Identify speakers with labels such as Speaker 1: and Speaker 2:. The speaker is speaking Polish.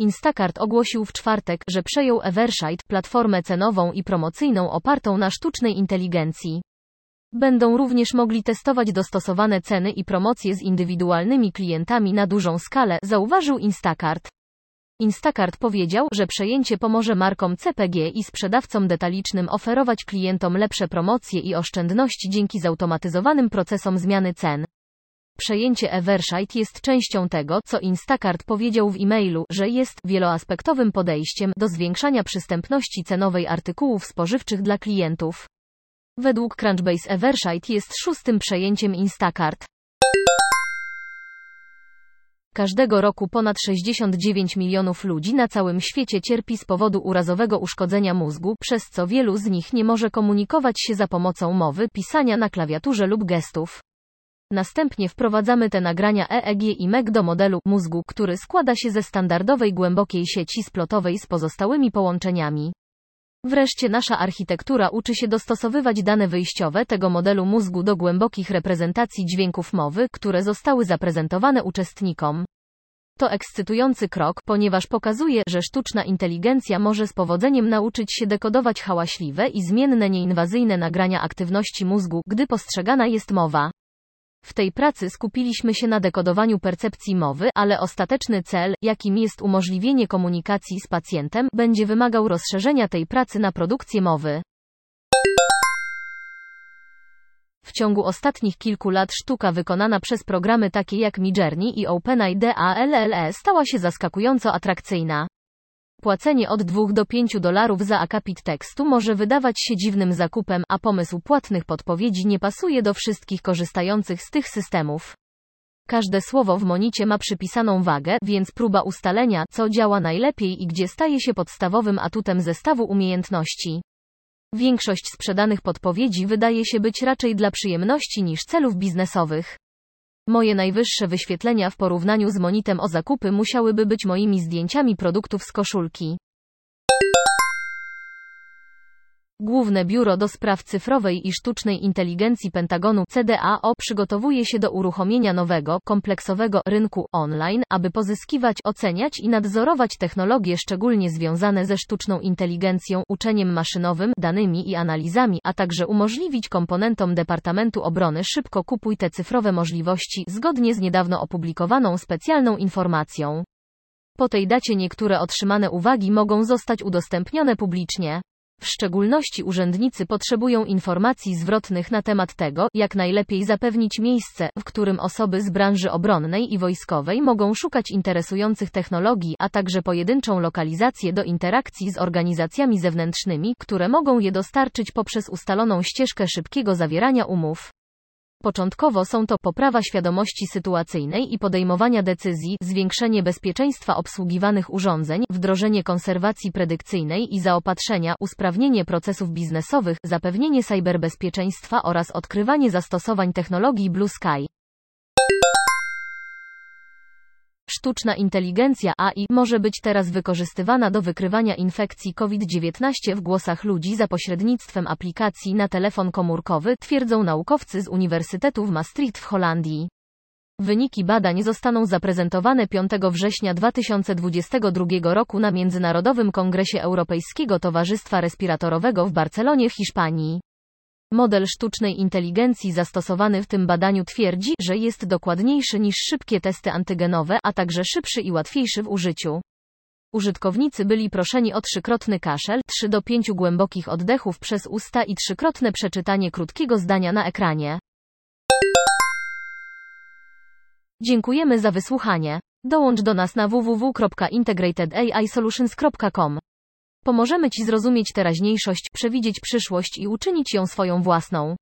Speaker 1: Instacart ogłosił w czwartek, że przejął Evershite, platformę cenową i promocyjną opartą na sztucznej inteligencji. Będą również mogli testować dostosowane ceny i promocje z indywidualnymi klientami na dużą skalę, zauważył Instacart. Instacart powiedział, że przejęcie pomoże markom CPG i sprzedawcom detalicznym oferować klientom lepsze promocje i oszczędności dzięki zautomatyzowanym procesom zmiany cen. Przejęcie Evershite jest częścią tego, co Instacart powiedział w e-mailu, że jest wieloaspektowym podejściem do zwiększania przystępności cenowej artykułów spożywczych dla klientów. Według Crunchbase Evershite jest szóstym przejęciem Instacart. Każdego roku ponad 69 milionów ludzi na całym świecie cierpi z powodu urazowego uszkodzenia mózgu, przez co wielu z nich nie może komunikować się za pomocą mowy, pisania na klawiaturze lub gestów. Następnie wprowadzamy te nagrania EEG i MEG do modelu mózgu, który składa się ze standardowej głębokiej sieci splotowej z pozostałymi połączeniami. Wreszcie nasza architektura uczy się dostosowywać dane wyjściowe tego modelu mózgu do głębokich reprezentacji dźwięków mowy, które zostały zaprezentowane uczestnikom. To ekscytujący krok, ponieważ pokazuje, że sztuczna inteligencja może z powodzeniem nauczyć się dekodować hałaśliwe i zmienne nieinwazyjne nagrania aktywności mózgu, gdy postrzegana jest mowa. W tej pracy skupiliśmy się na dekodowaniu percepcji mowy, ale ostateczny cel, jakim jest umożliwienie komunikacji z pacjentem, będzie wymagał rozszerzenia tej pracy na produkcję mowy. W ciągu ostatnich kilku lat sztuka wykonana przez programy takie jak Midjourney i OpenAI DALL stała się zaskakująco atrakcyjna. Płacenie od 2 do 5 dolarów za akapit tekstu może wydawać się dziwnym zakupem, a pomysł płatnych podpowiedzi nie pasuje do wszystkich korzystających z tych systemów. Każde słowo w monicie ma przypisaną wagę, więc próba ustalenia, co działa najlepiej i gdzie staje się podstawowym atutem zestawu umiejętności. Większość sprzedanych podpowiedzi wydaje się być raczej dla przyjemności niż celów biznesowych. Moje najwyższe wyświetlenia w porównaniu z monitem o zakupy musiałyby być moimi zdjęciami produktów z koszulki. Główne Biuro do Spraw Cyfrowej i Sztucznej Inteligencji Pentagonu CDAO przygotowuje się do uruchomienia nowego, kompleksowego rynku online, aby pozyskiwać, oceniać i nadzorować technologie szczególnie związane ze sztuczną inteligencją, uczeniem maszynowym, danymi i analizami, a także umożliwić komponentom Departamentu Obrony szybko kupuj te cyfrowe możliwości, zgodnie z niedawno opublikowaną specjalną informacją. Po tej dacie niektóre otrzymane uwagi mogą zostać udostępnione publicznie. W szczególności urzędnicy potrzebują informacji zwrotnych na temat tego, jak najlepiej zapewnić miejsce, w którym osoby z branży obronnej i wojskowej mogą szukać interesujących technologii, a także pojedynczą lokalizację do interakcji z organizacjami zewnętrznymi, które mogą je dostarczyć poprzez ustaloną ścieżkę szybkiego zawierania umów. Początkowo są to poprawa świadomości sytuacyjnej i podejmowania decyzji, zwiększenie bezpieczeństwa obsługiwanych urządzeń, wdrożenie konserwacji predykcyjnej i zaopatrzenia, usprawnienie procesów biznesowych, zapewnienie cyberbezpieczeństwa oraz odkrywanie zastosowań technologii Blue Sky. Sztuczna inteligencja AI może być teraz wykorzystywana do wykrywania infekcji COVID-19 w głosach ludzi za pośrednictwem aplikacji na telefon komórkowy, twierdzą naukowcy z Uniwersytetu w Maastricht w Holandii. Wyniki badań zostaną zaprezentowane 5 września 2022 roku na Międzynarodowym Kongresie Europejskiego Towarzystwa Respiratorowego w Barcelonie w Hiszpanii. Model sztucznej inteligencji zastosowany w tym badaniu twierdzi, że jest dokładniejszy niż szybkie testy antygenowe, a także szybszy i łatwiejszy w użyciu. Użytkownicy byli proszeni o trzykrotny kaszel, 3 do 5 głębokich oddechów przez usta i trzykrotne przeczytanie krótkiego zdania na ekranie. Dziękujemy za wysłuchanie. Dołącz do nas na www.integratedAIsolutions.com. Pomożemy Ci zrozumieć teraźniejszość, przewidzieć przyszłość i uczynić ją swoją własną.